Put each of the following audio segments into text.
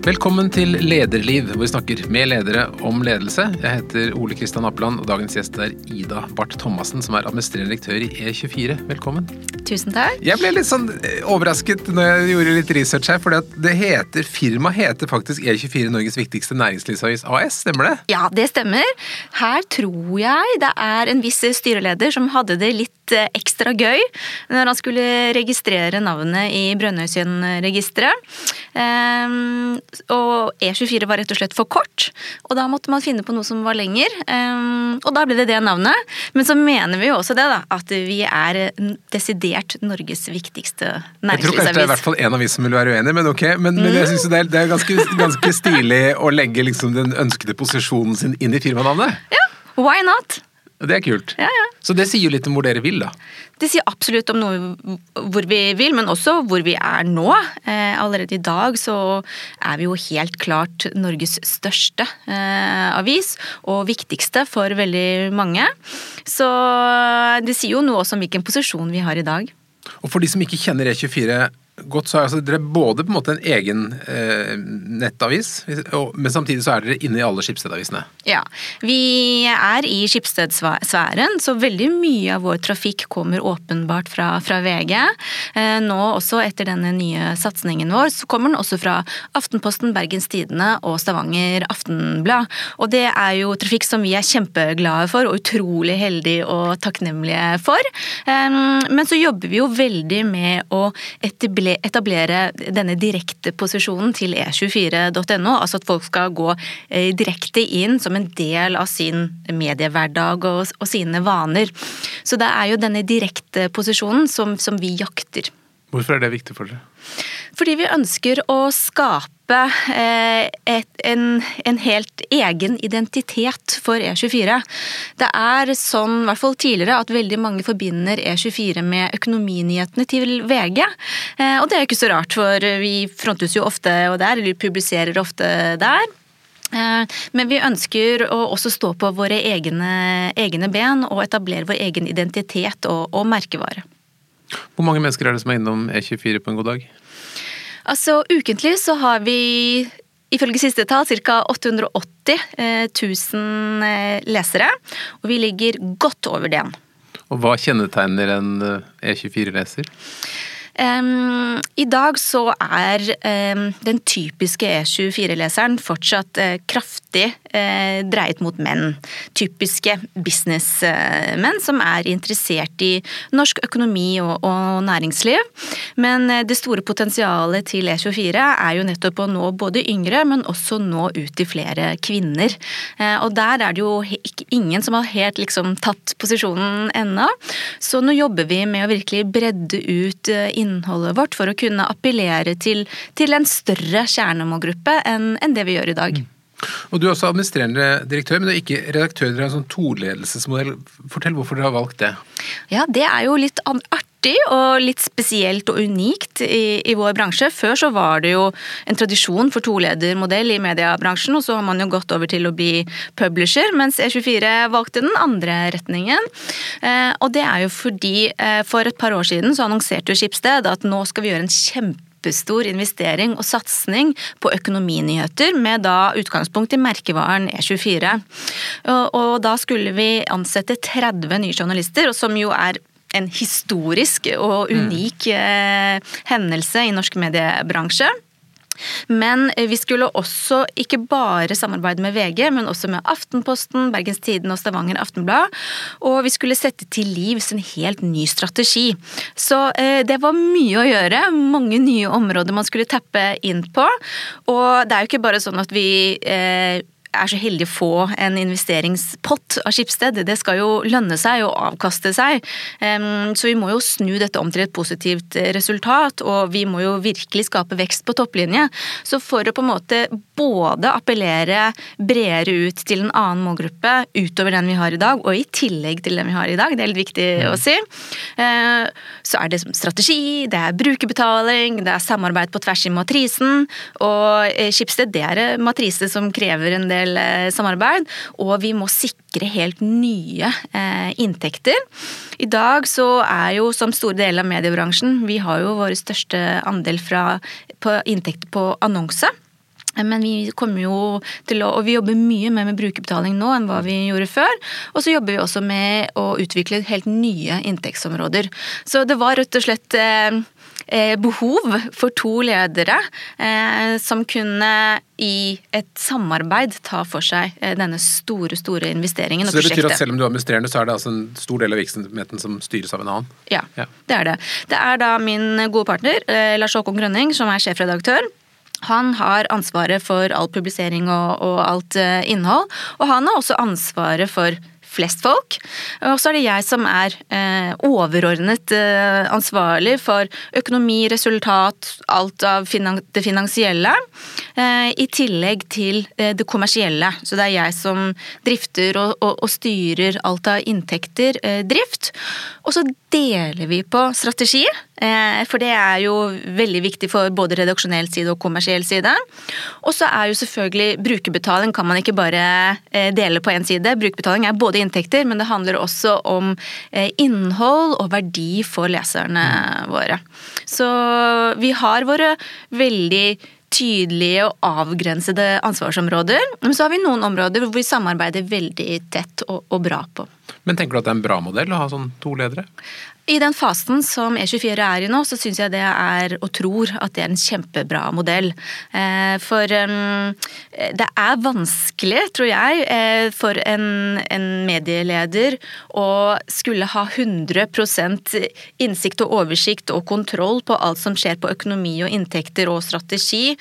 Velkommen til Lederliv, hvor vi snakker med ledere om ledelse. Jeg heter Ole Kristian Appeland, og dagens gjest er Ida Barth Thomassen, som er administrerende direktør i E24. Velkommen. Tusen takk. Jeg ble litt sånn eh, overrasket når jeg gjorde litt research her, for det heter, firmaet heter faktisk E24 Norges viktigste næringslivsavis AS, stemmer det? Ja, det stemmer. Her tror jeg det er en viss styreleder som hadde det litt eh, ekstra gøy når han skulle registrere navnet i Brønnøysundregisteret. Um, og E24 var rett og slett for kort, og da måtte man finne på noe som var lenger. Um, og da ble det det navnet. Men så mener vi jo også det, da, at vi er desidert Norges viktigste næringslivsavis. Jeg tror kanskje det er i hvert fall en avis som vil være uenig, men ok. Men, men jeg syns det, det, er ganske, ganske stilig å legge liksom den ønskede posisjonen sin inn i firmanavnet. Ja, why not? Det er kult. Ja, ja. Så det sier jo litt om hvor dere vil, da? Det sier absolutt om noe hvor vi vil, men også hvor vi er nå. Eh, allerede i dag så er vi jo helt klart Norges største eh, avis, og viktigste for veldig mange. Så det sier jo noe også om hvilken posisjon vi har i dag. Og for de som ikke kjenner E24, godt, så er altså dere både på en måte en egen eh, nettavis, men samtidig så er dere inne i alle Skipsted-avisene? Ja, vi er i Skipsted-sfæren, så veldig mye av vår trafikk kommer åpenbart fra, fra VG. Eh, nå også etter denne nye satsingen vår, så kommer den også fra Aftenposten, Bergens Tidende og Stavanger Aftenblad. Og det er jo trafikk som vi er kjempeglade for og utrolig heldige og takknemlige for. Eh, men så jobber vi jo veldig med å etablere etablere denne direkte posisjonen til e24.no. Altså at folk skal gå eh, direkte inn som en del av sin mediehverdag og, og sine vaner. Så det er jo denne direkte posisjonen som, som vi jakter. Hvorfor er det viktig for dere? Fordi vi ønsker å skape eh, et, en, en, helt egen identitet for E24. Det er sånn, i hvert fall tidligere, at veldig mange forbinder E24 med økonominyhetene til VG. Eh, og det er ikke så rart, for vi frontes jo ofte og der, eller publiserer ofte der. Eh, men vi ønsker å også stå på våre egne, egne ben og etablere vår egen identitet og, og merkevare. Hvor mange mennesker er det som er innom E24 på en god dag? Altså, Ukentlig så har vi ifølge siste tall ca. 880 000 lesere. Og vi ligger godt over det. Og hva kjennetegner en E24-leser? Um, I dag så er um, den typiske E24-leseren fortsatt uh, kraftig uh, dreiet mot menn. Typiske businessmenn uh, som er interessert i norsk økonomi og, og næringsliv. Men det store potensialet til E24 er jo nettopp å nå både yngre, men også nå ut til flere kvinner. og der er det jo ingen som har helt liksom tatt posisjonen ennå. Så nå jobber vi med å virkelig bredde ut innholdet vårt for å kunne appellere til, til en større kjernemålgruppe enn, enn det vi gjør i dag. Mm. Og Du er også administrerende direktør, men du er ikke redaktør. Dere har en sånn toledelsesmodell. Fortell hvorfor dere har valgt det. Ja, Det er jo litt artig og litt spesielt og unikt i, i, vår bransje. Før så var det jo en tradisjon for toledermodell i mediebransjen, og så har man jo gått over til å bli publisher, mens E24 valgte den andre retningen. Eh, og det er jo fordi eh, for et par år siden så annonserte jo Skipsted at nå skal vi gjøre en kjempe kjempestor investering og satsing på økonominyheter, med da utgangspunkt i merkevaren E24. Og, og da skulle vi ansette 30 nye journalister, som jo er en historisk og unik mm. hendelse i norsk mediebransje. Men vi skulle også ikke bare samarbeide med VG, men også med Aftenposten, Bergens Tiden og Stavanger Aftenblad. Og vi skulle sette til livs en helt ny strategi. Så eh, det var mye å gjøre. Mange nye områder man skulle tappe inn på. Og det er jo ikke bare sånn at vi eh, er så heldig å få en investeringspott av Skipsted. Det skal jo lønne seg og avkaste seg. Så vi må jo snu dette om til et positivt resultat, og vi må jo virkelig skape vekst på topplinje. Så for å på en måte både appellere bredere ut til en annen målgruppe utover den vi har i dag, og i tillegg til den vi har i dag, det er litt viktig å si, eh, så er det strategi, det er brukerbetaling, det er samarbeid på tvers i matrisen, og eh, Skipsted det er en matrise som krever en del samarbeid, og vi må sikre helt nye eh, inntekter. I dag så er jo som store deler av mediebransjen, vi har jo vår største andel fra, på inntekter på annonse. Men vi kommer jo til å, og vi jobber mye mer med brukerbetaling nå enn hva vi gjorde før. Og så jobber vi også med å utvikle helt nye inntektsområder. Så det var rett og slett eh, eh behov for to ledere eh, som kunne i et samarbeid ta for seg eh, denne store store investeringen og prosjektet. Så det betyr at selv om du er administrerende, så er det altså en stor del av virksomheten som styres av en annen? Ja, ja, det er det. Det er da min gode partner Lars Håkon Grønning som er sjefredaktør. Han har ansvaret for all publisering og, og alt innhold, og han har også ansvaret for flest folk. Og så er det jeg som er eh, overordnet eh, ansvarlig for økonomi, resultat, alt av det finansielle. Eh, I tillegg til det kommersielle. Så det er jeg som drifter og, og, og styrer alt av inntekter, drift. Og så deler vi på strategi, for det er jo veldig viktig for både redaksjonell side og kommersiell side. Og så er jo selvfølgelig brukerbetaling kan man ikke bare dele på én side. Brukerbetaling er både inntekter, men det handler også om eh, innhold og verdi for leserne våre. Så vi har våre veldig tydelige og avgrensede ansvarsområder. Men så har vi noen områder hvor vi samarbeider veldig tett og, og bra på. Men tenker du at det er en bra modell å ha sånn to ledere? I den fasen som E24 er i nå, så syns jeg det er, og tror at det er en kjempebra modell. Eh, for det er vanskelig, tror jeg, eh, for en, en medieleder å skulle ha 100% innsikt og oversikt og kontroll på alt som skjer på økonomi og inntekter og strategi,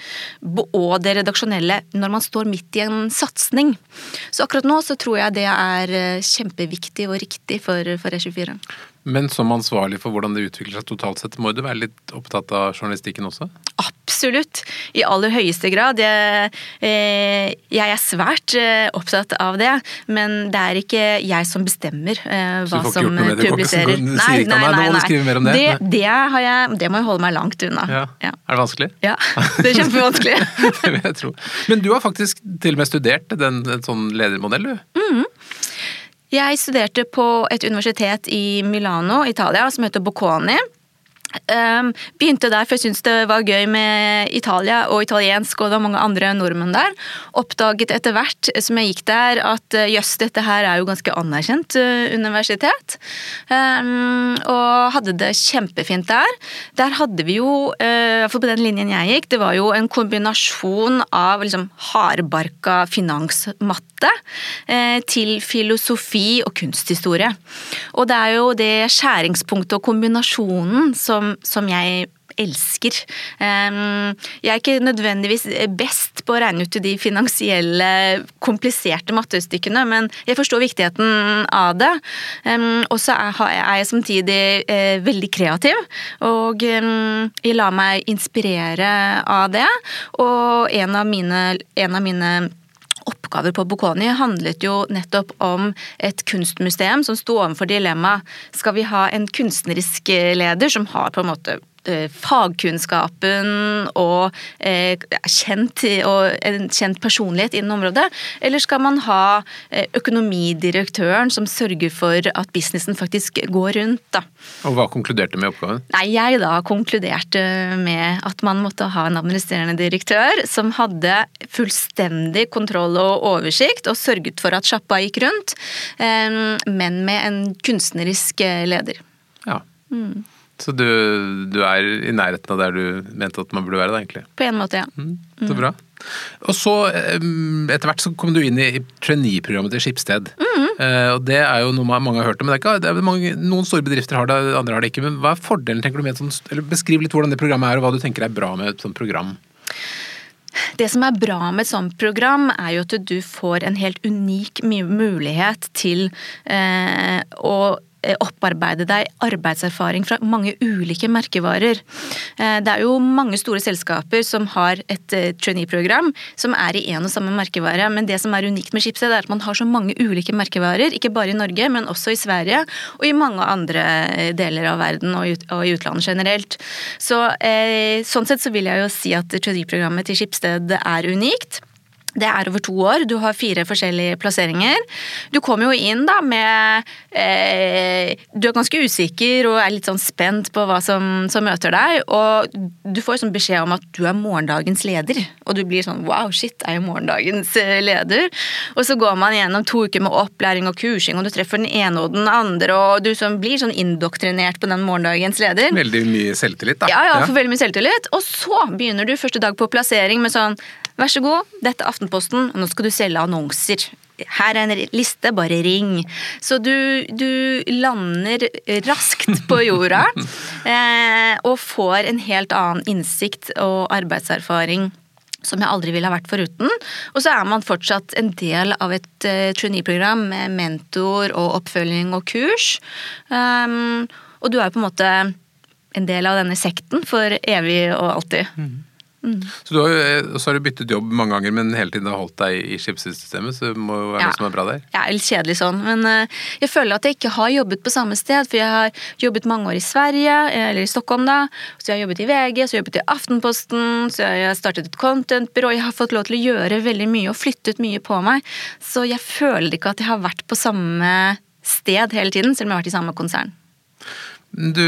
og det redaksjonelle, når man står midt i en satsing. Så akkurat nå så tror jeg det er eh, kjempeviktig og riktig for, for E24. Men som ansvarlig for hvordan det utvikler seg totalt sett, må du være litt opptatt av journalistikken også? Absolutt. I aller høyeste grad. Jeg, eh, jeg er svært eh, opptatt av det, men det er ikke jeg som bestemmer eh, hva som publiserer. Nei, nei, nei, nei. skrive mer om det? Det, det, jeg, det, må jeg holde meg langt unna. Ja. Ja. Er det vanskelig? Ja, det er kjempevanskelig. det vil jeg tro. Men du har faktisk til og med studert den, en sånn ledermodell, du? Mm. Jeg studerte på et universitet i Milano, Italia, som heter Bocconi. Um, begynte der for jeg syntes det var gøy med Italia og italiensk, og det var mange andre nordmenn der. Oppdaget etter hvert som jeg gikk der at uh, jøss, dette her er jo ganske anerkjent uh, universitet. Um, og hadde det kjempefint der. Der hadde vi jo, uh, for på den linjen jeg gikk, det var jo en kombinasjon av liksom hardbarka finansmatte til filosofi og kunsthistorie. Og det er jo det skjæringspunktet og kombinasjonen som som, som jeg elsker. Jeg er ikke nødvendigvis best på å regne ut de finansielle, kompliserte mattestykkene, men jeg forstår viktigheten av det. Og så er jeg samtidig eh, veldig kreativ, og jeg lar meg inspirere av det. Og en av mine, en av mine oppgaver på Bocconi handlet jo nettopp om et kunstmuseum som sto overfor dilemmaet skal vi ha en kunstnerisk leder som har på en måte fagkunnskapen og, eh, kjent, og en kjent personlighet innen området? Eller skal man ha eh, økonomidirektøren som sørger for at businessen faktisk går rundt? Da? Og Hva konkluderte med oppgaven? Nei, Jeg da konkluderte med at man måtte ha en administrerende direktør som hadde fullstendig kontroll og oversikt, og sørget for at sjappa gikk rundt, men med en kunstnerisk leder. Ja. Mm. Så du, du, er i nærheten av der du mente at man burde være, da, egentlig? På en måte, ja. Mm, så bra. Og så, etter hvert så kom du inn i trainee-programmet til Skipsted. Mm. Uh, og det er jo noe mange har hørt om. men det er ikke, det er mange, Noen store bedrifter har det, andre har det ikke. Men hva er fordelen, tenker du, med et sånt Eller beskriv litt hvordan det programmet er, og hva du tenker er bra med et sånt program. Det som er bra med et sånt program, er jo at du får en helt unik mulighet til eh, å Eh, opparbeide deg arbeidserfaring fra mange ulike merkevarer. Eh, det er jo mange store selskaper som har et eh, trainee-program som er i én og samme merkevare, men det som er unikt med Schibsted, er at man har så mange ulike merkevarer, ikke bare i Norge, men også i Sverige og i mange andre deler av verden og i utlandet generelt. Så sånn sett så vil jeg jo si at trainee-programmet til Schibsted er unikt. Det er over to år. Du har fire forskjellige plasseringer. Du kommer jo inn da med eh, Du er ganske usikker og er litt sånn spent på hva som, som møter deg. Og du får sånn beskjed om at du er morgendagens leder. Og du blir sånn wow, shit, er jo morgendagens eh, leder? Og så går man gjennom to uker med opplæring og kursing, og du treffer den ene og den andre, og du sånn, blir sånn indoktrinert på den morgendagens leder. Veldig mye selvtillit, da. Ja, ja, for veldig mye selvtillit. Og så begynner du første dag på plassering med sånn Vær så god, dette er Aftenposten, og nå skal du selge annonser. Her er en liste, bare ring. Så du, du lander raskt på jorda eh, og får en helt annen innsikt og arbeidserfaring som jeg aldri ville ha vært foruten. Og så er man fortsatt en del av et uh, trainee-program med mentor og oppfølging og kurs. Um, og du er jo på en måte en del av denne sekten for evig og alltid. Mm. Mm. Så, du har, jo, så har du byttet jobb mange ganger, men hele tiden har holdt deg i skipssystemet, så det må jo være ja. noe som er bra der? Ja, litt kjedelig sånn, men uh, jeg føler at jeg ikke har jobbet på samme sted, for jeg har jobbet mange år i Sverige, eh, eller i Stockholm da, så jeg har jobbet i VG, så jeg har jobbet i Aftenposten, så jeg har startet et content-byrå, jeg har fått lov til å gjøre veldig mye og flyttet mye på meg, så jeg føler ikke at jeg har vært på samme sted hele tiden, selv om jeg har vært i samme konsern. Du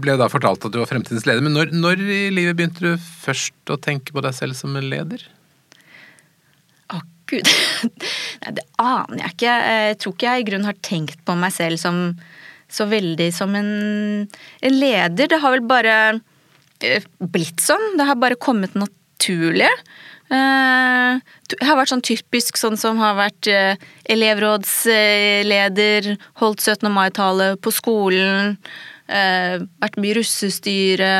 ble da fortalt at du var fremtidens leder, men når, når, i livet begynte du først å tenke på deg selv som en leder? Å, gud. Nei, det aner jeg ikke. Jeg tror ikke jeg i grunnen har tenkt på meg selv som så veldig som en, en leder. Det har vel bare eh, blitt sånn. Det har bare kommet naturlig. Eh, jeg har vært sånn typisk sånn som har vært eh, elevrådsleder, holdt 17. mai-tale på skolen. Eh, vært mye russestyre.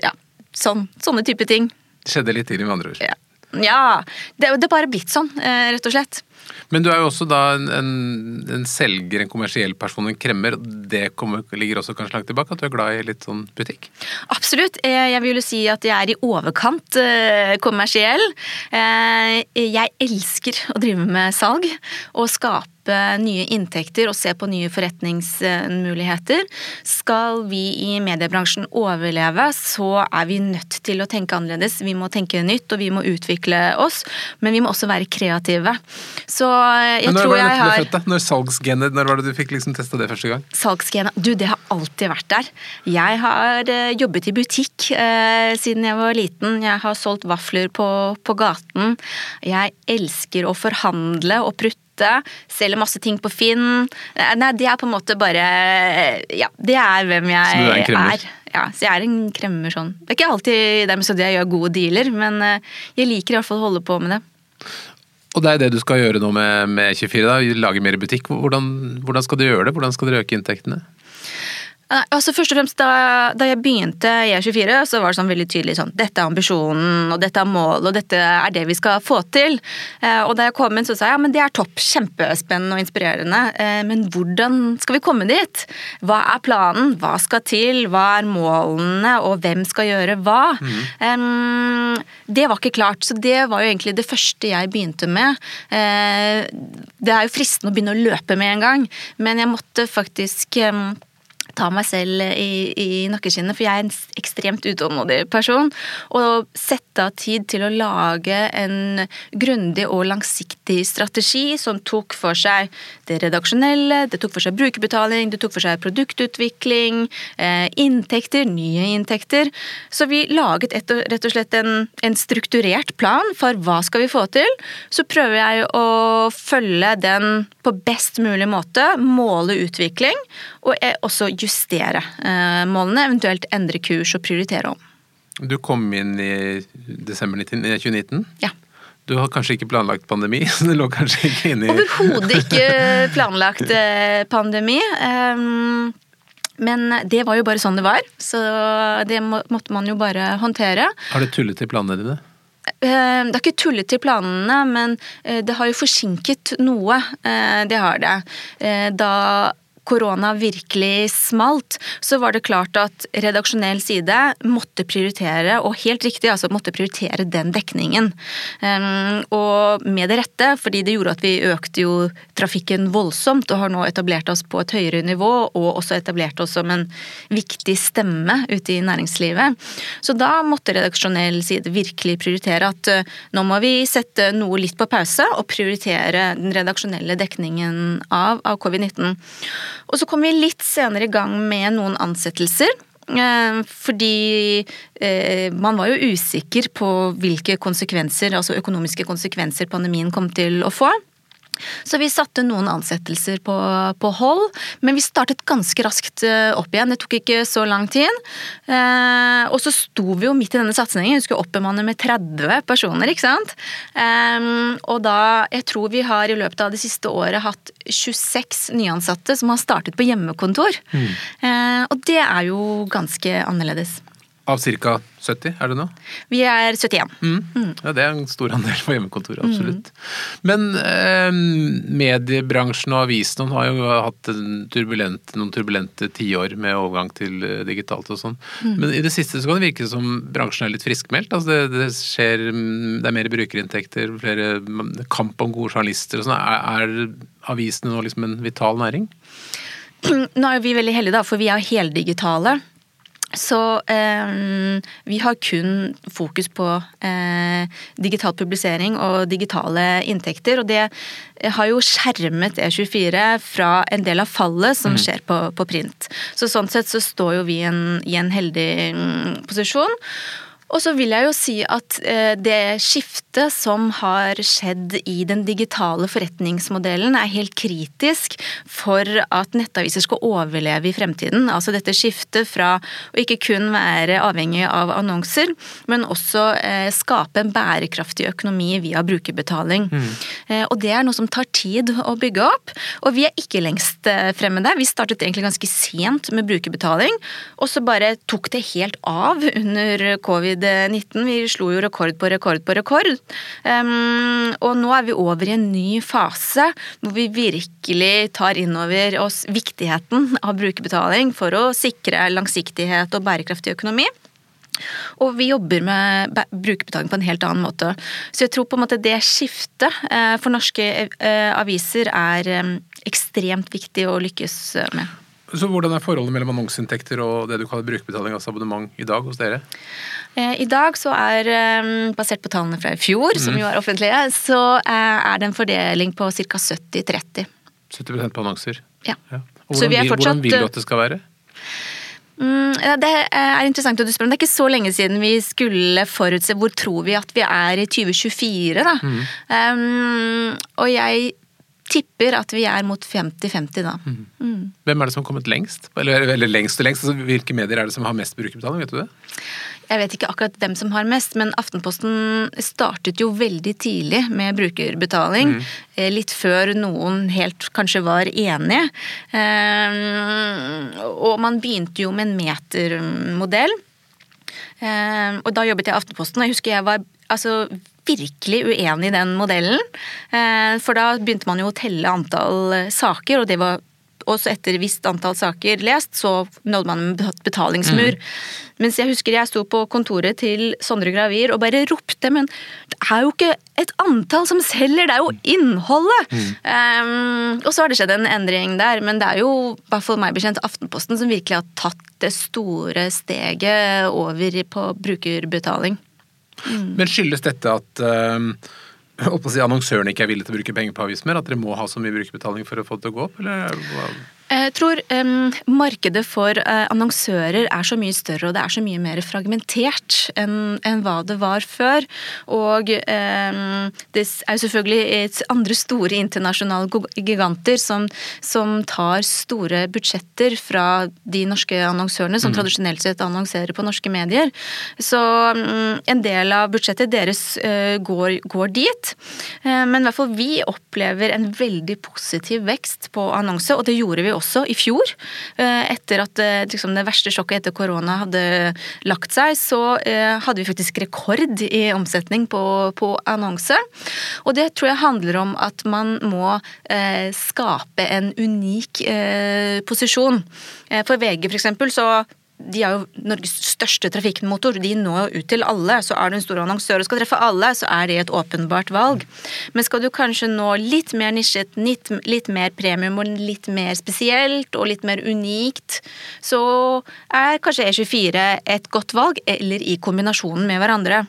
Ja, sånn, sånne type ting. Det skjedde litt tidlig, med andre ord. Ja, ja det, det er bare blitt sånn, eh, rett og slett. Men du er jo også da en, en selger, en kommersiell person, en kremmer. Det kommer, ligger også kanskje langt tilbake, at du er glad i litt sånn butikk? Absolutt. Eh, jeg vil jo si at jeg er i overkant kommersiell. Jeg elsker å drive med salg og skape nye inntekter og se på nye forretningsmuligheter. Skal vi i mediebransjen overleve, så er vi nødt til å tenke annerledes. Vi må tenke nytt, og vi må utvikle oss, men vi må også være kreative. Så jeg Men når tror jeg har født, da? Når salgsgenet, når var det du fikk liksom testa det første gang? Salgsgenet Du, det har alltid vært der. Jeg har uh, jobbet i butikk eh, siden jeg var liten. Jeg har solgt vafler på, på gaten. Jeg elsker å forhandle og prutte selger masse ting på Finn. Eh, nei, det er på en måte bare Ja, det er hvem jeg så er. En er. Ja, så jeg er en kremmer sånn. Det er ikke alltid dermed så jeg gjør gode dealer, men jeg liker i hvert fall å holde på med det. Og det er det du skal gjøre nå med, med 24, da, lage mer butikk. Hvordan, hvordan skal du gjøre det? Hvordan skal dere øke inntektene? Altså først og fremst da, da jeg begynte i E24, så var det sånn veldig tydelig sånn Dette er ambisjonen, og dette er målet, og dette er det vi skal få til. Eh, og da jeg kom inn, så sa jeg ja, men det er topp. Kjempespennende og inspirerende. Eh, men hvordan skal vi komme dit? Hva er planen? Hva skal til? Hva er målene? Og hvem skal gjøre hva? Mm. Eh, det var ikke klart, så det var jo egentlig det første jeg begynte med. Eh, det er jo fristende å begynne å løpe med en gang, men jeg måtte faktisk um, ta meg selv i, i nakkeskinnet, for jeg er en ekstremt utålmodig person. Og sette av tid til å lage en grundig og langsiktig strategi som tok for seg det redaksjonelle, det tok for seg brukerbetaling, det tok for seg produktutvikling, eh, inntekter, nye inntekter. Så vi laget et, rett og slett en, en strukturert plan for hva skal vi få til. Så prøver jeg å følge den på best mulig måte, måle utvikling, og også justere eh, målene, eventuelt endre kurs og prioritere om. Du kom inn i desember 2019? Ja. Du har kanskje ikke planlagt pandemi? så det lå kanskje ikke inni... Overhodet ikke planlagt eh, pandemi. Ehm, men det var jo bare sånn det var, så det måtte man jo bare håndtere. Har du tullet i planene dine? Ehm, det har ikke tullet til planene, men eh, det har jo forsinket noe. Det har det. Da korona virkelig smalt, så var det klart at redaksjonell side måtte prioritere, og helt riktig, altså måtte prioritere den dekningen. Um, og med det rette, fordi det gjorde at vi økte jo trafikken voldsomt, og har nå etablert oss på et høyere nivå, og også etablert oss som en viktig stemme ute i næringslivet. Så da måtte redaksjonell side virkelig prioritere at uh, nå må vi sette noe litt på pause, og prioritere den redaksjonelle dekningen av, av covid-19. Og så kom vi litt senere i gang med noen ansettelser. Eh, fordi eh, man var jo usikker på hvilke konsekvenser, altså økonomiske konsekvenser pandemien kom til å få. Så vi satte noen ansettelser på, på, hold, men vi startet ganske raskt eh, opp igjen. Det tok ikke så lang tid. Eh, og så sto vi jo midt i denne satsingen, vi skulle oppbemanne med 30 personer, ikke sant. Eh, og da, jeg tror vi har i løpet av det siste året hatt 26 nyansatte som har startet på hjemmekontor. Mm. Eh, og det er jo ganske annerledes. Av ca. 70, er det nå? Vi er 71. Mm. Mm. Ja, Det er en stor andel på hjemmekontoret, absolutt. Mm. Men eh, mediebransjen og avisene har jo hatt turbulent, noen turbulente tiår med overgang til eh, digitalt og sånn. Mm. Men i det siste så kan det virke som bransjen er litt friskmeldt. Altså det, det, skjer, det er mer brukerinntekter, flere kamp om gode journalister og sånn. Er, er avisene nå liksom en vital næring? Nå er vi veldig heldige, da, for vi er heldigitale. Så eh, vi har kun fokus på eh, digital publisering og digitale inntekter. Og det har jo skjermet E24 fra en del av fallet som mm. skjer på, på print. Så sånn sett så står jo vi en, i en heldig mm, posisjon. Og så vil jeg jo si at eh, det skiftet som har skjedd i den digitale forretningsmodellen er helt kritisk for at nettaviser skal overleve i fremtiden. Altså dette skiftet fra å ikke kun være avhengig av annonser, men også eh, skape en bærekraftig økonomi via brukerbetaling. Mm. Eh, og det er noe som tar tid å bygge opp, og vi er ikke lengst fremme der. Vi startet egentlig ganske sent med brukerbetaling, og så bare tok det helt av under covid covid-19. Vi slo jo rekord på rekord på rekord. Um, og nå er vi over i en ny fase hvor vi virkelig tar inn over oss viktigheten av brukerbetaling for å sikre langsiktighet og bærekraftig økonomi. Og vi jobber med brukerbetaling på en helt annen måte. Så jeg tror på en måte det skiftet eh, for norske eh, aviser er ekstremt viktig å lykkes med. Så Hvordan er forholdet mellom annonseinntekter og det du kaller brukerbetaling, altså abonnement, i dag hos dere? Eh, I dag så er, eh, basert på tallene fra i fjor, som mm. jo er offentlige, så eh, er det en fordeling på ca. 70-30. 70 på annonser? Ja. ja. Og hvordan, vil, fortsatt, hvordan vil du at det skal være? Mm, det er interessant at du spør om. Det er ikke så lenge siden vi skulle forutse hvor tror vi at vi er i 2024. da. Mm. Um, og jeg tipper at vi er mot 50-50 da. Mm. Mm. Hvem er det som har kommet lengst? Eller, eller lengst og lengst? Altså, hvilke medier er det som har mest brukerbetaling, vet du det? Jeg vet ikke akkurat hvem som har mest, men Aftenposten startet jo veldig tidlig med brukerbetaling. Mm. Litt før noen helt kanskje var enige. Eh, og man begynte jo med en metermodell. Eh, og da jobbet jeg i Aftenposten, og jeg husker jeg var altså, virkelig uenig i den modellen. For da begynte man jo å telle antall saker, og det var også etter visst antall saker lest, så nådde man en betalingsmur. Mm. Mens jeg husker jeg sto på kontoret til Sondre Gravir og bare ropte, men det er jo ikke et antall som selger, det er jo innholdet! Mm. Um, og så har det skjedd en endring der, men det er jo for meg bekjent Aftenposten som virkelig har tatt det store steget over på brukerbetaling. Mm. Men skyldes dette at øh, si, annonsørene ikke er villige til å bruke penger på avis mer? At dere må ha så mye brukerbetaling for å få det til å gå opp? Eller? Jeg tror um, markedet for uh, annonsører er så mye større og det er så mye mer fragmentert enn en hva det var før. Og um, det er jo selvfølgelig andre store internasjonale giganter som, som, tar store budsjetter fra de norske annonsørene som mm. tradisjonelt sett annonserer på norske medier. Så um, en del av budsjettet deres uh, går, går, dit. Uh, men i hvert fall vi opplever en veldig positiv vekst på annonse, og det gjorde vi også også i fjor. Etter at liksom, det verste sjokket etter korona hadde lagt seg, så hadde vi faktisk rekord i omsetning på, på annonse. Og det tror jeg handler om at man må skape en unik posisjon. For VG for eksempel, så de er jo Norges største trafikkmotor. De når jo ut til alle. Så er du en stor annonsør og skal treffe alle, så er det et åpenbart valg. Men skal du kanskje nå litt mer nisjet, litt, litt mer premium og litt mer spesielt og litt mer unikt, så er kanskje E24 et godt valg, eller i kombinasjonen med hverandre.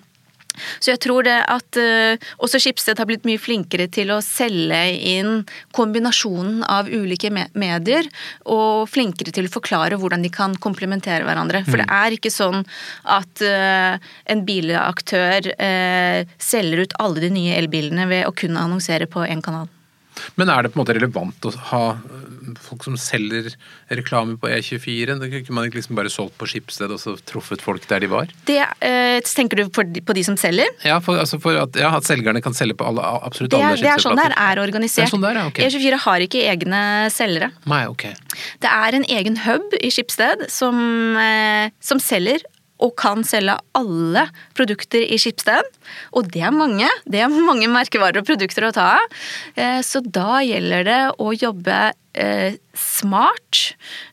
Så jeg tror det at uh, også Schibsted har blitt mye flinkere til å selge inn kombinasjonen av ulike me medier, og flinkere til å forklare hvordan de kan komplementere hverandre. For mm. det er ikke sånn at uh, en bilaktør uh, selger ut alle de nye elbilene ved å kunne annonsere på én kanal. Men er det på en måte relevant å ha eh, folk som selger reklame på E24? Da kunne man ikke liksom bare solgt på Skipsted og så truffet folk der de var? Det, øh, tenker du på de, på de, som selger? Ja, for, altså for at, ja, at, selgerne kan selge på alle, absolutt alle Skipsted-plater. Det er sånn det er organisert. Det er sånn der, ja, okay. E24 har ikke egne selgere. Nei, ok. Det er en egen hub i Skipsted som, øh, som selger og kan selge alle produkter i Skipsted. Og det er mange. Det er mange merkevarer og produkter å ta av. Eh, så da gjelder det å jobbe eh, smart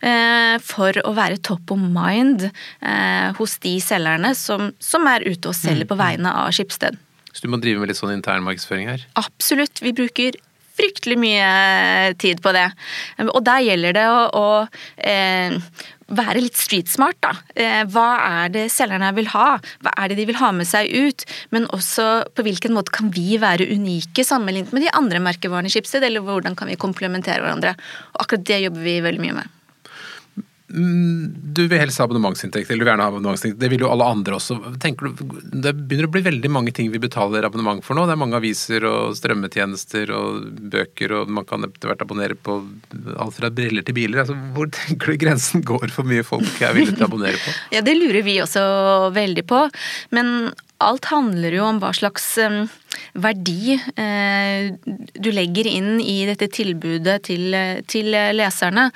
eh, for å være top of mind hos de selgerne som, som er ute og selger på mm. vegne av Skipsted. Så du må drive med litt sånn internmarkedsføring her? Absolutt. Vi bruker fryktelig mye tid på det. Og der gjelder det å, å eh, være litt street smart, da. Eh, hva er det selgerne vil ha? Hva er det de vil ha med seg ut? Men også på hvilken måte kan vi være unike sammenlignet med de andre merkevarene i Schibsted, eller hvordan kan vi komplementere hverandre? Og akkurat det jobber vi veldig mye med. Mm, du vil helst ha abonnementsinntekt, eller du vil gjerne ha abonnementsinntekt. Det vil jo alle andre også. Tenker du, Det begynner å bli veldig mange ting vi betaler abonnement for nå. Det er mange aviser og strømmetjenester og bøker, og man kan etter hvert abonnere på alt fra briller til biler. Altså, hvor tenker du grensen går for mye folk er villige til å abonnere på? Ja, Det lurer vi også veldig på. Men alt handler jo om hva slags verdi eh, du legger inn i dette tilbudet til, til, leserne.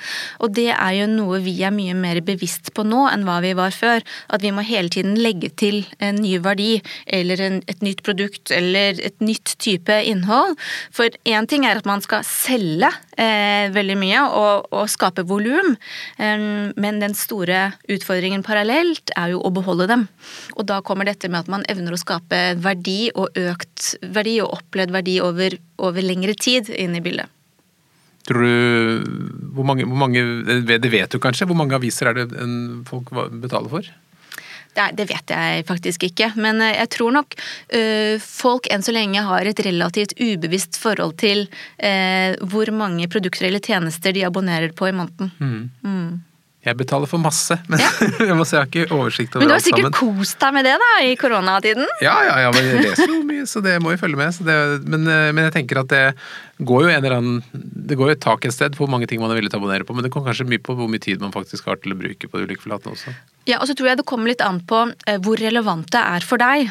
Og det er jo noe vi er mye mer bevisst på nå enn hva vi var før. At vi må hele tiden legge til en ny verdi eller en, et nytt produkt eller et nytt type innhold. For én ting er at man skal selge eh, veldig mye og, og skape volum, eh, men den store utfordringen parallelt er jo å beholde dem. Og da kommer dette med at man evner å skape verdi og økt verdi og opplevd verdi over, over lengre tid inn i bildet. Tror du hvor mange, hvor mange, Det vet du kanskje? Hvor mange aviser er det folk betaler for? Det, det vet jeg faktisk ikke, men eh, jeg tror nok uh, folk enn så lenge har et relativt ubevisst forhold til uh, hvor mange produkter eller tjenester de abonnerer på i måneden. Mm. Mm. Jeg betaler for masse, men ja. jeg må si jeg har ikke oversikt over alt sammen. Men du har sikkert kost deg med det da, i koronatiden? Ja, ja, ja, men jeg leser jo mye, så det må jo følge med. Det, men, men, jeg tenker at det går jo en eller annen Det går jo et tak et sted på hvor mange ting man er villig til å abonnere på, men det kommer kanskje mye på hvor mye tid man faktisk har til å bruke på de ulike flatene også. Ja, og så tror jeg det kommer litt an på eh, hvor relevant det er for deg.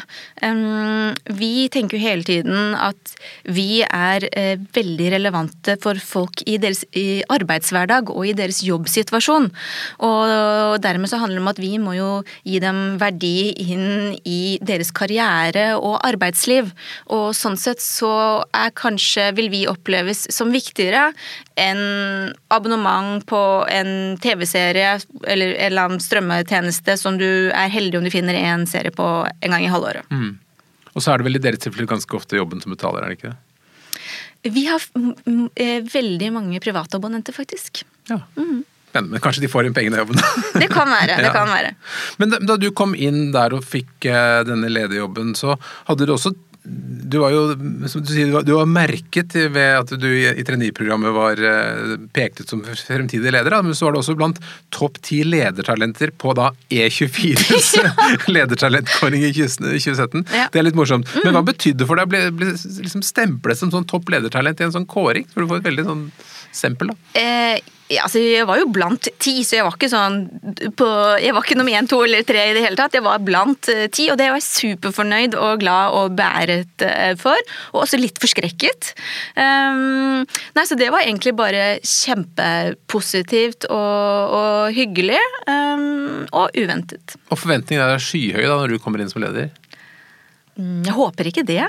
Vi tenker jo hele tiden at vi er eh, veldig relevante for folk i deres arbeidshverdag og i deres jobbsituasjon. Og dermed så handler det om at vi må jo gi dem verdi inn i deres karriere og arbeidsliv. Og sånn sett så er kanskje, vil vi oppleves som viktigere enn abonnement på en TV-serie eller en eller annen strømmetjeneste som du er heldig om du finner én serie på en gang i halvåret. Mm. Og så er det vel i deres tilfelle ganske ofte jobben som betaler, er det ikke det? Vi har eh, veldig mange private abonnenter, faktisk. Ja. Mm. Men, men, kanskje de får inn pengene i jobben? det kan være. det ja. kan være. Men da, da, du kom inn der og fikk uh, denne lederjobben, så hadde du også du var jo, som du sier, du var merket ved at du i traineeprogrammet var eh, pekt ut som fremtidig leder, men så var du også blant topp ti ledertalenter på da E24s ledertalentkåring i 2017. Ja. Det er litt morsomt. Men hva mm. betydde det for deg å bli, bli liksom stemplet som sånn topp ledertalent i en sånn kåring? For du får et veldig sånn eksempel, da? Eh, ja, altså jeg var jo blant ti, så jeg var ikke sånn på, Jeg var ikke nummer én, to eller tre i det hele tatt. Jeg var blant eh, ti, og det var jeg superfornøyd og glad og beæret eh, for. Og også litt forskrekket. Um, nei, så det var egentlig bare kjempepositivt og, og hyggelig. Um, og uventet. Og forventningene er skyhøye da når du kommer inn som leder? Mm, jeg håper ikke det.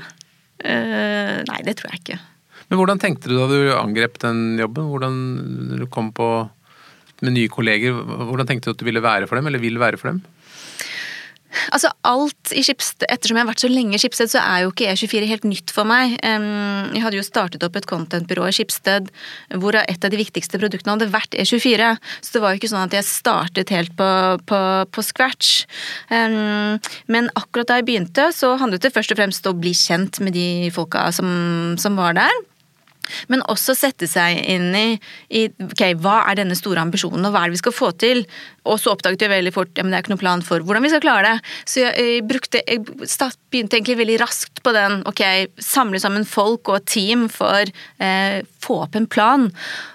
Uh, nei, det tror jeg ikke. Men hvordan tenkte du da du angrep den jobben? Hvordan du kom på med nye kolleger, hvordan tenkte du at du ville være for dem, eller vil være for dem? Altså alt i Skipsted, Ettersom jeg har vært så lenge i Skipsted, så er jo ikke E24 helt nytt for meg. Jeg hadde jo startet opp et contentbyrå i Skipsted hvor et av de viktigste produktene hadde vært E24. Så det var jo ikke sånn at jeg startet helt på, på, på scratch. Men akkurat da jeg begynte, så handlet det først og fremst om å bli kjent med de folka som, som var der. Men også sette seg inn i, i ok, hva er denne store ambisjonen, og hva er det vi skal få til? Og så oppdaget jeg veldig fort ja, men det er ikke noen plan for hvordan vi skal klare det. Så jeg, jeg, brukte, jeg begynte egentlig veldig raskt på den. ok, Samle sammen folk og team for eh, få opp en plan.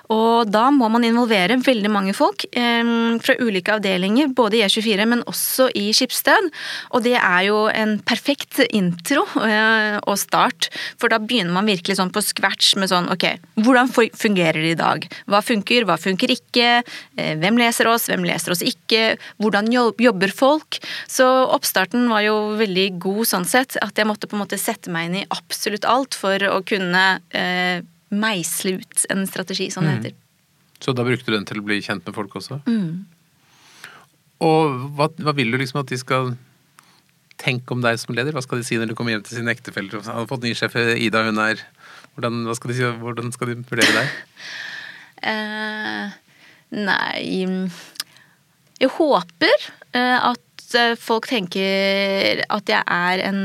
Og da må man involvere veldig mange folk eh, fra ulike avdelinger, både i E24, men også i Skipsted. Og det er jo en perfekt intro eh, og start, for da begynner man virkelig sånn på scratch med sånn ok, hvordan fungerer det i dag? Hva funker, hva funker ikke? Eh, hvem leser oss, hvem leser oss ikke? Hvordan jobber folk? Så oppstarten var jo veldig god sånn sett, at jeg måtte på en måte sette meg inn i absolutt alt for å kunne eh, meisle ut en strategi, som det mm. heter. Så da brukte du den til å bli kjent med folk også? Mm. Og hva, hva, vil du liksom at de skal tenke om deg som leder? Hva skal de si når du kommer hjem til sine ektefeller? Han har fått ny sjef, Ida, hun er Hvordan, skal, de si, hvordan skal de vurdere deg? uh, nei Jeg håper uh, at eh, folk tenker at jeg er en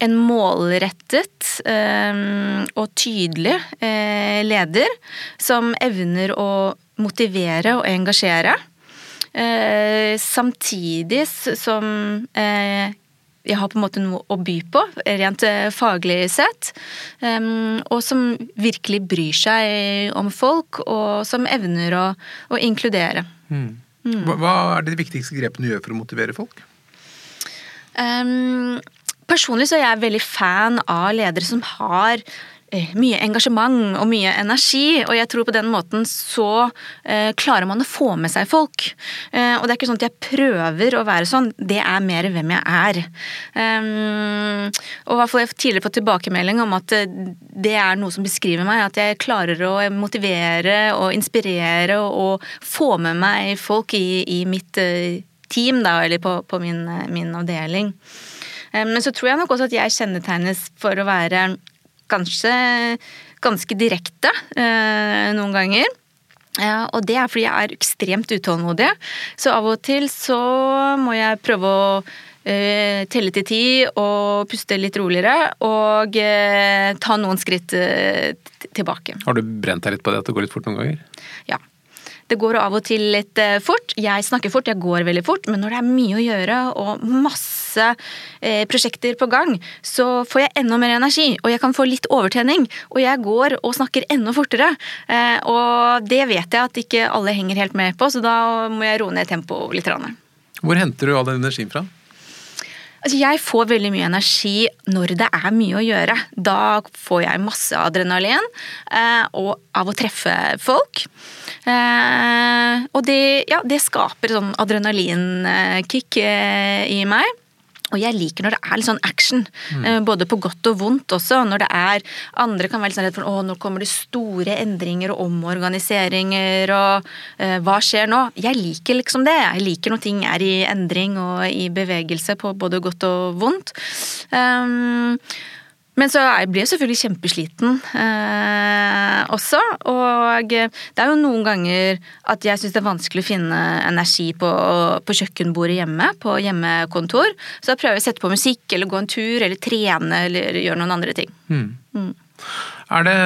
en målrettet um, og tydelig uh, leder som evner å motivere og engasjere. Uh, samtidig som jeg har på en måte noe å by på, rent faglig sett. Og som virkelig bryr seg om folk, og som evner å, å inkludere. Mm. Hva, er de viktigste grepene du gjør for å motivere folk? Um, Personlig så er jeg veldig fan av ledere som har eh, mye engasjement og mye energi, og jeg tror på den måten så eh, klarer man å få med seg folk. Eh, og det er ikke sånn at jeg prøver å være sånn, det er mer hvem jeg er. Um, og hvert fall jeg tidligere fått tilbakemelding om at eh, det er noe som beskriver meg, at jeg klarer å motivere og inspirere og, få med meg folk i, i mitt team, da, eller på, på min, min avdeling. Men så tror jeg nok også at jeg kjennetegnes for å være kanskje ganske direkte eh, noen ganger. Ja, og det er fordi jeg er ekstremt utålmodig. Så av og til så må jeg prøve å uh, telle til ti og puste litt roligere. Og uh, ta noen skritt uh, tilbake. Har du brent deg litt på det at det går litt fort noen ganger? Ja. Det går av og til litt eh, fort. Jeg snakker fort, jeg går veldig fort, men når det er mye å gjøre og masse eh, prosjekter på gang, så får jeg enda mer energi, og jeg kan få litt overtenning. Og jeg går og snakker enda fortere. Eh, og det vet jeg at ikke alle henger helt med på, så da må jeg roe ned tempoet litt. Hvor henter du all den energien fra? Altså, jeg får veldig mye energi når det er mye å gjøre. Da får jeg masse adrenalin eh, og av å treffe folk. Eh, og det, ja, det skaper sånn adrenalinkick eh, i meg. Og jeg liker når det er litt sånn action, mm. Eh, både på godt og vondt også. Når det er Andre kan være litt sånn redd for å, nå kommer det store endringer og omorganiseringer og eh, hva skjer nå? Jeg liker liksom det. Jeg liker når ting er i endring og i bevegelse på både godt og vondt. Um, men så blir jeg selvfølgelig kjempesliten eh, også. Og det er jo noen ganger at jeg syns det er vanskelig å finne energi på, på, kjøkkenbordet hjemme, på hjemmekontor. Så da prøver jeg å sette på musikk eller gå en tur eller trene eller gjøre noen andre ting. Mm. Mm. Er det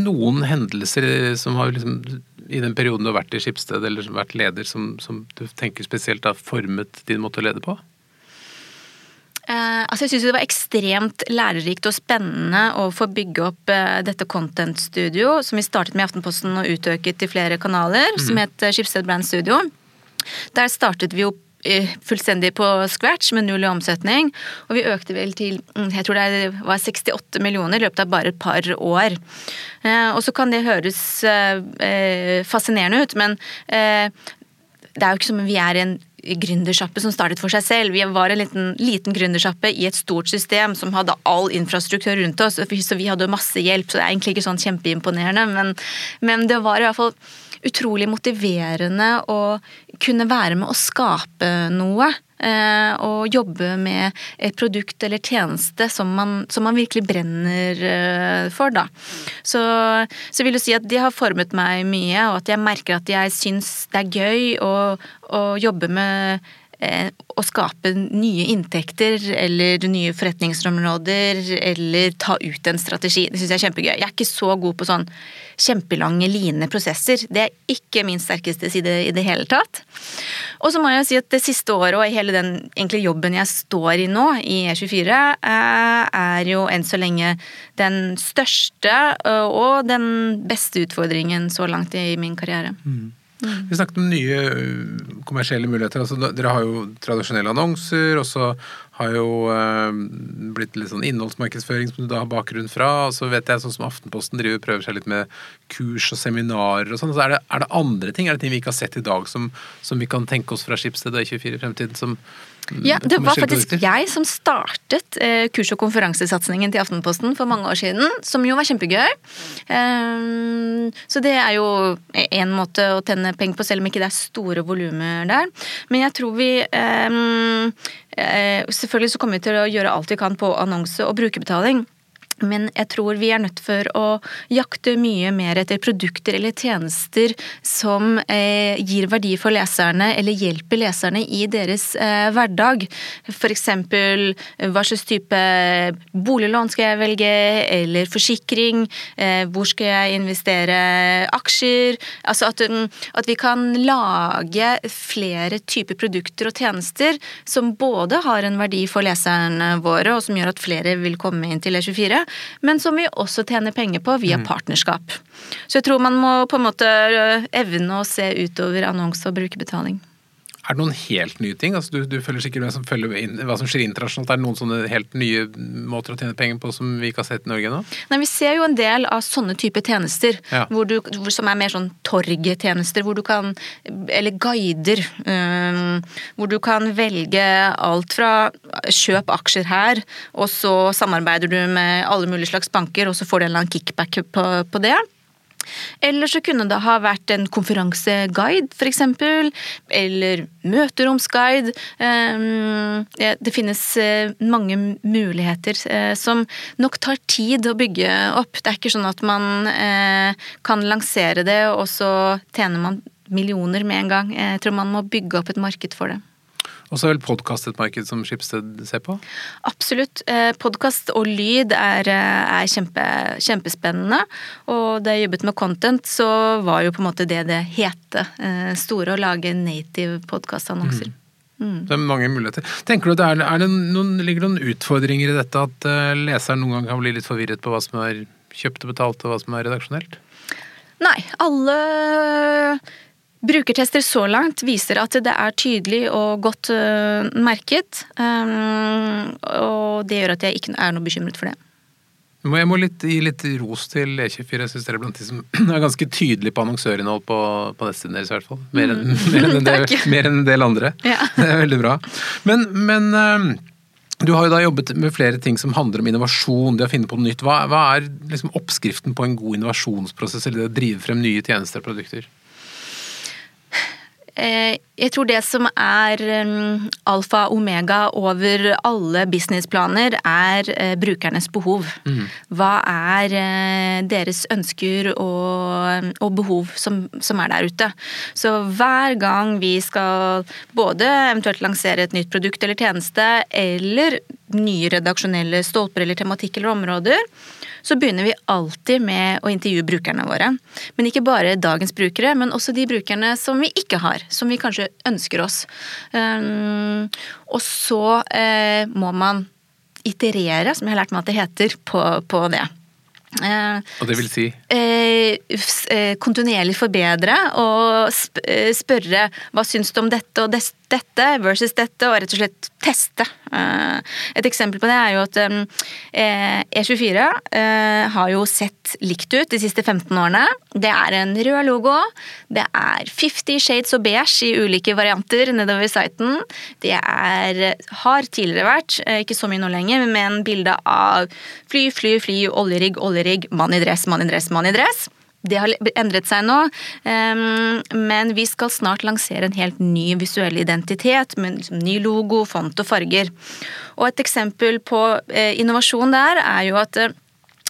noen hendelser som har liksom, i den perioden du har vært i Skipsted eller vært leder, som, som du tenker spesielt har formet din måte å lede på? Eh, altså jeg syns det var ekstremt lærerikt og spennende å få bygge opp eh, dette content-studio, som vi startet med i Aftenposten og utøket til flere kanaler, mm. som het Skipsted Brand Studio. Der startet vi opp fullstendig på scratch med null i omsetning. Og vi økte vel til mm, jeg tror det var 68 millioner i løpet av bare et par år. Og så kan det høres fascinerende ut, men det er jo ikke som om vi er en gründersjappe som startet for seg selv. Vi var en liten, liten gründersjappe i et stort system som hadde all infrastruktur rundt oss, så vi hadde masse hjelp, så det er egentlig ikke sånn kjempeimponerende, men, men det var i hvert fall utrolig motiverende å kunne være med å skape noe. Eh, og jobbe med et produkt eller tjeneste som man, som man virkelig brenner eh, for, da. Så, så vil du si at de har formet meg mye, og at jeg merker at jeg syns det er gøy å, å jobbe med å skape nye inntekter eller nye forretningsområder eller ta ut en strategi. Det syns jeg er kjempegøy. Jeg er ikke så god på sånn kjempelange, line prosesser. Det er ikke min sterkeste side i det hele tatt. Og så må jeg si at det siste året og hele den egentlig jobben jeg står i nå, i E24, eh, er jo enn så lenge den største eh, og den beste utfordringen så langt i min karriere. Mm. Mm. Vi snakket om nye øh, kommersielle muligheter. Altså, dere har jo tradisjonelle annonser, og så har jo eh, blitt litt sånn innholdsmarkedsføring som du da har bakgrunn fra. Og så vet jeg sånn som Aftenposten driver prøver seg litt med kurs og seminarer og sånn. Så er det, er det, andre ting, er det ting vi ikke har sett i dag som, som vi kan tenke oss fra Skipsted og E24 i fremtiden som, ja, Det var faktisk jeg som startet eh, kurs- og konferansesatsingen til Aftenposten for mange år siden, som jo var kjempegøy. Um, så det er jo én måte å tjene penger på, selv om ikke det er store volumer der. Men jeg tror vi um, Selvfølgelig så kommer vi til å gjøre alt vi kan på annonse og brukerbetaling. Men jeg tror vi er nødt for å jakte mye mer etter produkter eller tjenester som eh, gir verdi for leserne, eller hjelper leserne i deres eh, hverdag. F.eks. hva slags type boliglån skal jeg velge, eller forsikring. Eh, hvor skal jeg investere aksjer? Altså at, mm, at, vi kan lage flere typer produkter og tjenester som både har en verdi for leserne våre, og som gjør at flere vil komme inn til E24 men som vi også tjener penger på via mm. partnerskap. Så jeg tror man må på en måte øh, evne å se utover annonse og brukerbetaling. Er det noen helt nye ting? Altså, du, du følger sikkert med som følger inn, hva som skjer internasjonalt. Er det noen sånne helt nye måter å tjene penger på som vi ikke har sett i Norge nå? Nei, Vi ser jo en del av sånne type tjenester, ja. du, som er mer sånn torgetjenester, hvor du kan Eller guider. Um, hvor du kan velge alt fra kjøp aksjer her, og så samarbeider du med alle mulige slags banker, og så får du en eller annen kickback på, på det. Eller så kunne det ha vært en konferanseguide, f.eks. Eller møteromsguide. Ehm, det finnes eh, mange muligheter eh, som nok tar tid å bygge opp. Det er ikke sånn at man eh, kan lansere det, og så tjener man millioner med en gang. Jeg tror man må bygge opp et marked for det. Og så er vel podkast et marked som Skipsted ser på? Absolutt. Eh, podkast og lyd er, eh, er kjempe, kjempespennende. Og da jeg jobbet med content, så var jo på en måte det det hete eh, store, å lage native podkastannonser. Mm. Mm. Det er mange muligheter. Tenker du det er, er det noen, Ligger det noen utfordringer i dette at leseren noen gang kan bli litt forvirret på hva som er kjøpt og betalt, og hva som er redaksjonelt? Nei. Alle Brukertester så langt viser at det er tydelig og godt uh, merket. Um, og det gjør at jeg ikke er noe bekymret for det. Jeg må litt, gi litt ros til E24. Jeg syns dere er blant de som er ganske tydelige på annonsørinnhold på, på nettsidene deres, i hvert fall. Mer enn, mm. mer enn, en, del, mer enn en del andre. Ja. Det er veldig bra. Men, men um, du har jo da jobbet med flere ting som handler om innovasjon, det å finne på noe nytt. Hva, hva er liksom oppskriften på en god innovasjonsprosess, eller det å drive frem nye tjenester og produkter? Eh, jeg tror det som er mm, alfa og omega over alle businessplaner, er eh, brukernes behov. Mm. Hva er eh, deres ønsker og, og behov som, som, er der ute? Så hver gang vi skal både eventuelt lansere et nytt produkt eller tjeneste, eller nye redaksjonelle stolper eller tematikk eller områder, så begynner vi alltid med å intervjue brukerne våre. Men ikke bare dagens brukere, men også de brukerne som vi ikke har. Som vi kanskje ønsker oss. Um, og så eh, må man iterere, som jeg har lært meg at det heter, på, på det. Eh, og det vil si? Eh, eh kontinuerlig forbedre og sp eh, spørre hva syns du om dette og dette versus dette, og rett og slett teste. Eh, et eksempel på det er jo at E24 eh, har jo sett likt ut de siste 15 årene. Det er en rød logo, det er 50 shades og beige i ulike varianter nedover siten. Det er, har tidligere vært, ikke så mye nå lenger, med en bilde av fly, fly, fly, oljerigg, oljerigg mann i dress, mann i dress, mann i dress. Det har endret seg nå, men vi skal snart lansere en helt ny visuell identitet med liksom ny logo, font og farger. Og et eksempel på eh, innovasjon der er jo at eh,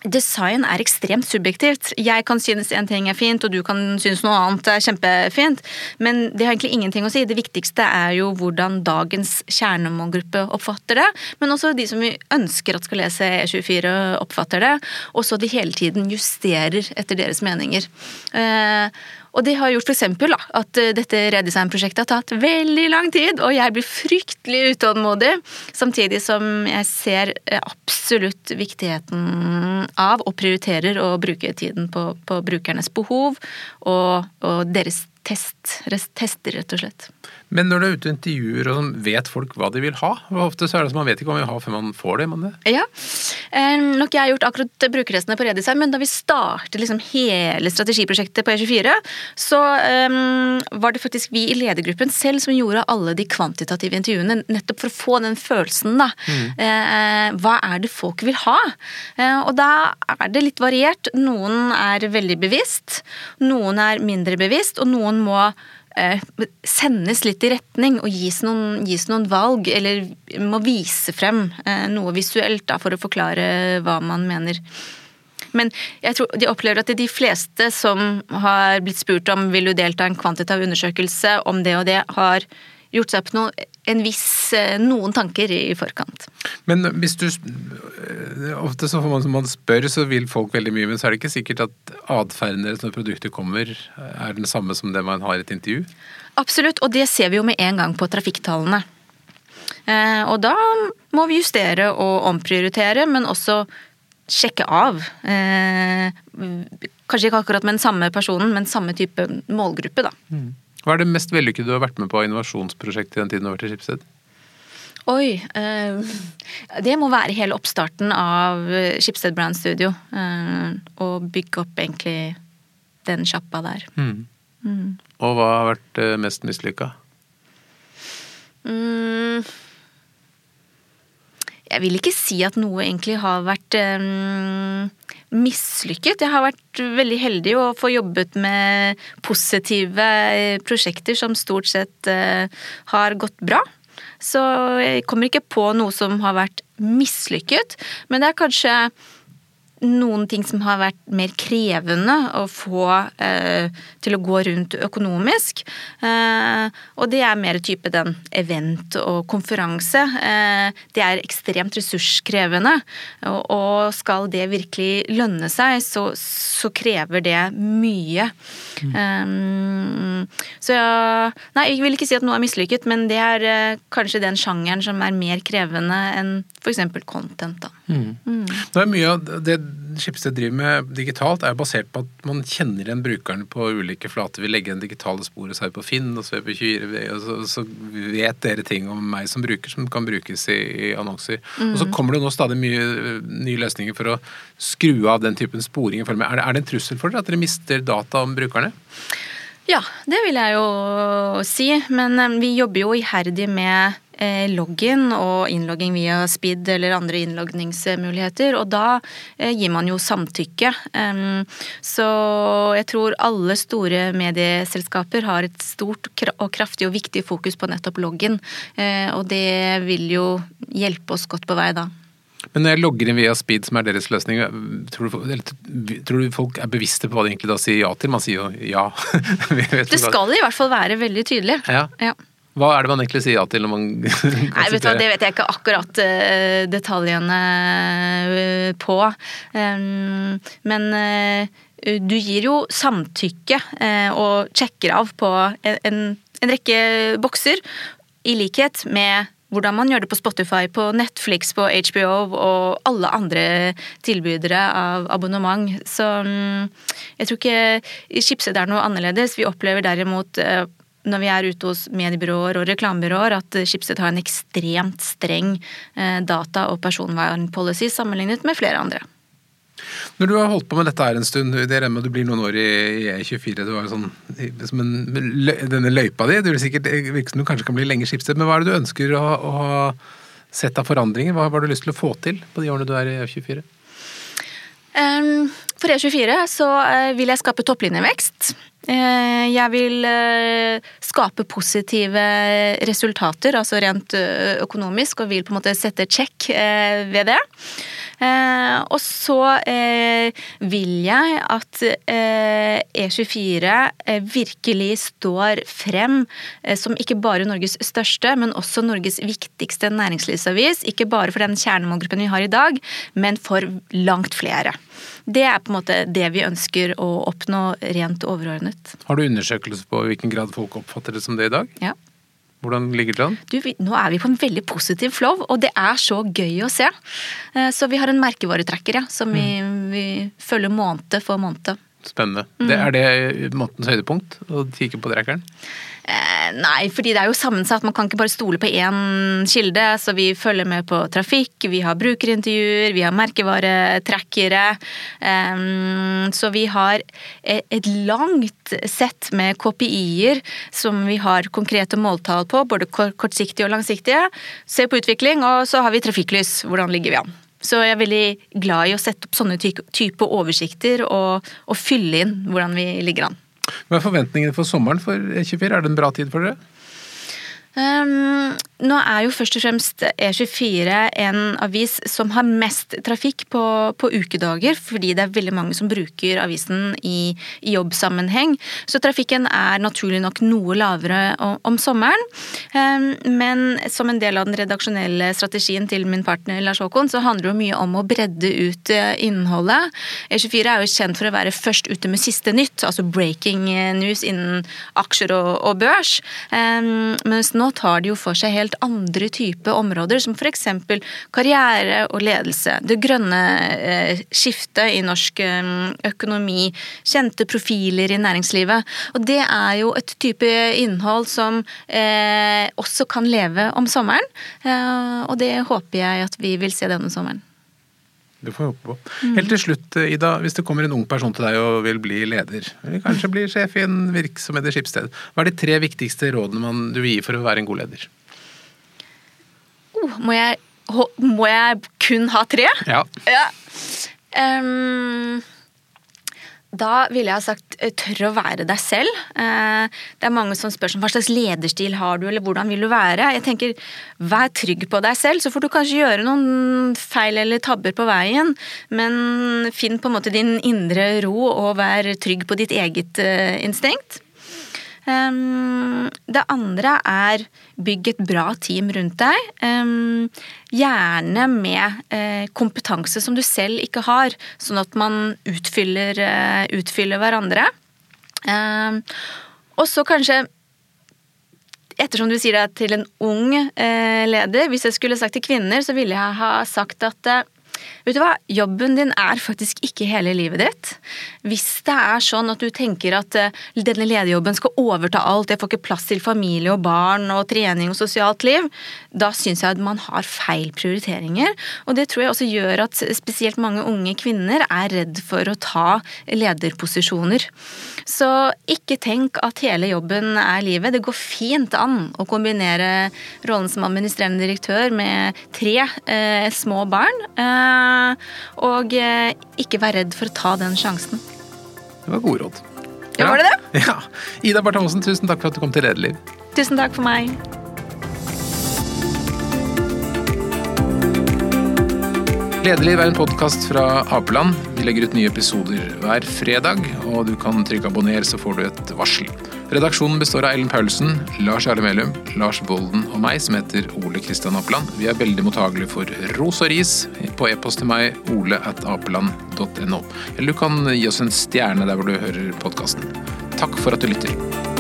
Design er ekstremt subjektivt. Jeg kan synes en ting er fint, og du kan synes noe annet er kjempefint. Men det har egentlig ingenting å si. Det viktigste er jo hvordan dagens kjernemålgruppe oppfatter det. Men også de som vi ønsker at skal lese E24 oppfatter det. Og så de hele tiden justerer etter deres meninger. Eh, og det har gjort f.eks. at eh, dette redesignprosjektet har tatt veldig lang tid, og jeg blir fryktelig utålmodig. Samtidig som jeg ser eh, absolutt viktigheten av og prioriterer å bruke tiden på, på brukernes behov og, og deres test, tester, rett og slett. Men når du er ute og intervjuer, og sånn, vet folk hva de vil ha? Ofte så er det som man vet ikke hva man vil ha før man får det. Man det. Ja, eh, nok jeg har gjort akkurat brukertestene på Redesign, men da vi startet liksom hele strategiprosjektet på E24, så eh, var det faktisk vi i ledergruppen selv som gjorde alle de kvantitative intervjuene, nettopp for å få den følelsen, da. Mm. Eh, hva er det folk vil ha? Eh, og da er det litt variert. Noen er veldig bevisst, noen er mindre bevisst, og noen må Eh, sendes litt i retning og gis noen, gis noen valg, eller må vise frem eh, noe visuelt da, for å forklare hva man mener. Men jeg tror de opplever at de fleste som har blitt spurt om vil du delta i en kvantitativ undersøkelse om det og det, har gjort seg opp noe, en viss, eh, noen tanker i forkant. Men hvis du eh, Ofte så får man, man spør, så vil folk veldig mye, men så er det ikke sikkert at atferden deres når produktet kommer, er den samme som det man har i et intervju? Absolutt, og det ser vi jo med en gang på trafikktallene. Eh, og da må vi justere og omprioritere, men også sjekke av. Kanskje ikke akkurat med den samme personen, men samme type målgruppe, da. Mm. Hva er det mest vellykkede du har vært med på av innovasjonsprosjekt i den tiden du har vært i Skipsted? Oi eh, Det må være hele oppstarten av Skipsted Brand Studio. å og bygge opp egentlig den sjappa der. Mm. Mm. Og hva har vært eh, mest mislykka? Mm, jeg vil ikke si at noe egentlig har vært um, mislykket. Jeg har vært veldig heldig å få jobbet med positive eh, prosjekter som stort sett uh, har gått bra. Så jeg kommer ikke på noe som har vært mislykket, men det er kanskje noen ting som har vært mer krevende å få eh, til å gå rundt økonomisk. Eh, og det er mer type den event og konferanse. Eh, det er ekstremt ressurskrevende. Og, og, skal det virkelig lønne seg, så, så krever det mye. Mm. så ja, Nei, jeg vil ikke si at noe er mislykket, men det er eh, kanskje den sjangeren som er mer krevende enn f.eks. content. da. Mm. Mm. Det er mye av det Skipsted driver med digitalt, er basert på at man kjenner igjen brukeren på ulike flater. Vi legger igjen digitale sporet seg på Finn og så på 24 og så, så, vet dere ting om meg som bruker som kan brukes i, i annonser. Mm. Og så kommer det nå stadig mye eh, nye løsninger for å skru av den typen sporing. Er det, er det en trussel for dere at dere mister data om brukerne? Ja, det vil jeg jo si. Men eh, vi jobber jo iherdig med login og innlogging via SPID eller andre innlogningsmuligheter. og da eh, gir man jo samtykke. Så jeg tror alle store medieselskaper har et stort og kraftig og viktig fokus på nettopp login, eh, og det vil jo hjelpe oss godt på vei da. Men når jeg logger inn via Speed, som er deres løsning, tror du, tror du, folk er bevisste på hva de egentlig da sier ja til? Man sier jo ja. det skal i hvert fall være veldig tydelig. Ja. ja. Hva er det man egentlig sier ja til når man Nei, vet du, Det vet jeg ikke akkurat uh, detaljene uh, på. Men uh, du gir jo samtykke og sjekker av på en, en, rekke bokser, i likhet med hvordan man gjør det på Spotify, på Netflix, på HBO og alle andre tilbydere av abonnement. Så mm, jeg tror ikke Schibsted er noe annerledes. Vi opplever derimot eh, når vi er ute hos mediebyråer og reklamebyråer, at Schibsted har en ekstremt streng eh, data- og personvernpolicy sammenlignet med flere andre. Når du har holdt på med dette her en stund, det regner med du blir noen år i E24, du var sånn, som en, denne løypa di, det vil sikkert virke som du kanskje kan bli lenge Schibsted, men hva er det du ønsker å, å ha sett av forandringer? Hva har du lyst til å få til på de årene du er i E24? Um, for E24 så uh, vil jeg skape topplinjevekst. Uh, jeg vil uh, skape positive resultater, altså rent økonomisk, og vil på en måte sette check ved det. Eh, og så eh, vil jeg at eh, E24 virkelig står frem som ikke bare Norges største, men også Norges viktigste næringslivsavis. Ikke bare for den kjernemålgruppen vi har i dag, men for langt flere. Det er på en måte det vi ønsker å oppnå rent overordnet. Har du undersøkelser på hvilken grad folk oppfatter det som det i dag? Ja. Hvordan ligger det an? Du, nå er vi på en veldig positiv flow, og det er så gøy å se. Eh, så vi har en merkevaretrekker ja, som vi, mm. vi følger måned for måned. Spennende. Mm. Det, er det månedens høydepunkt å kikke på trackeren? Eh, nei, fordi det er jo sammensatt. Man kan ikke bare stole på én kilde. Så vi følger med på trafikk, vi har brukerintervjuer, vi har merkevaretrackere. Så vi har et langt sett med KPI-er som vi har konkrete måltall på, både kortsiktige og langsiktige. Se på utvikling, og så har vi trafikklys. Hvordan ligger vi an? Så jeg er veldig glad i å sette opp sånne type oversikter og, og fylle inn hvordan vi ligger an. Hva er forventningene for sommeren for E24? Er det en bra tid for dere? Um, nå er jo først og fremst E24 en avis som har mest trafikk på, på, ukedager, fordi det er veldig mange som bruker avisen i, i jobbsammenheng. Så trafikken er naturlig nok noe lavere om, om sommeren. Um, men som en del av den redaksjonelle strategien til min partner Lars Håkon, så handler det jo mye om å bredde ut eh, innholdet. E24 er jo kjent for å være først ute med siste nytt, altså breaking news innen aksjer og, og børs. Um, mens nå tar de jo for seg helt helt andre type områder, som f.eks. karriere og ledelse. Det grønne eh, skiftet i norsk eh, økonomi. Kjente profiler i næringslivet. Og det er jo et type innhold som eh, også kan leve om sommeren. og det håper jeg at vi vil se denne sommeren. Det får vi håpe på. Helt til slutt, Ida. Hvis det kommer en ung person til deg og vil bli leder, eller kanskje bli sjef i en virksomhet i Skipsted, hva er de tre viktigste rådene man, du vil gi for å være en god leder? Må jeg, må jeg kun ha tre? Ja. ja. Um, da ville jeg ha sagt eh, tør å være deg selv. Eh, det er mange som spør som hva slags lederstil har du, eller hvordan vil du være? Jeg tenker vær trygg på deg selv, så får du kanskje gjøre noen feil eller tabber på veien, men finn på en måte din indre ro og vær trygg på ditt eget eh, instinkt. Ehm, det andre er bygg et bra team rundt deg. Ehm, gjerne med eh, kompetanse som du selv ikke har, sånn at man utfyller, eh, utfyller hverandre. Ehm, og så kanskje Ettersom du sier det til en ung eh, leder, hvis jeg skulle sagt til kvinner, så ville jeg ha sagt at Vet du hva, jobben din er faktisk ikke hele livet ditt. Hvis det er sånn at du tenker at uh, denne lederjobben skal overta alt, jeg får ikke plass til familie og barn og trening og sosialt liv, da syns jeg at man har feil prioriteringer. Og det tror jeg også gjør at spesielt mange unge kvinner er redd for å ta lederposisjoner. Så ikke tenk at hele jobben er livet. Det går fint an å kombinere rollen som administrerende direktør med tre eh, små barn. Eh, og eh, ikke vær redd for å ta den sjansen. Det var gode råd. Ja, var det det? Ja. Ida Barth tusen takk for at du kom til Lederliv. Tusen takk for meg. Lederliv er en podkast fra Apeland. Vi legger ut nye episoder hver fredag, og du kan trykke abonner, så får du et varsel. Redaksjonen består av Ellen Paulsen, Lars Jarle Melum, Lars Bolden og meg, som heter Ole Kristian Apeland. Vi er veldig mottagelige for ros og ris på e-post til meg, ole.apeland.no. Eller du kan gi oss en stjerne der hvor du hører podkasten. Takk for at du lytter.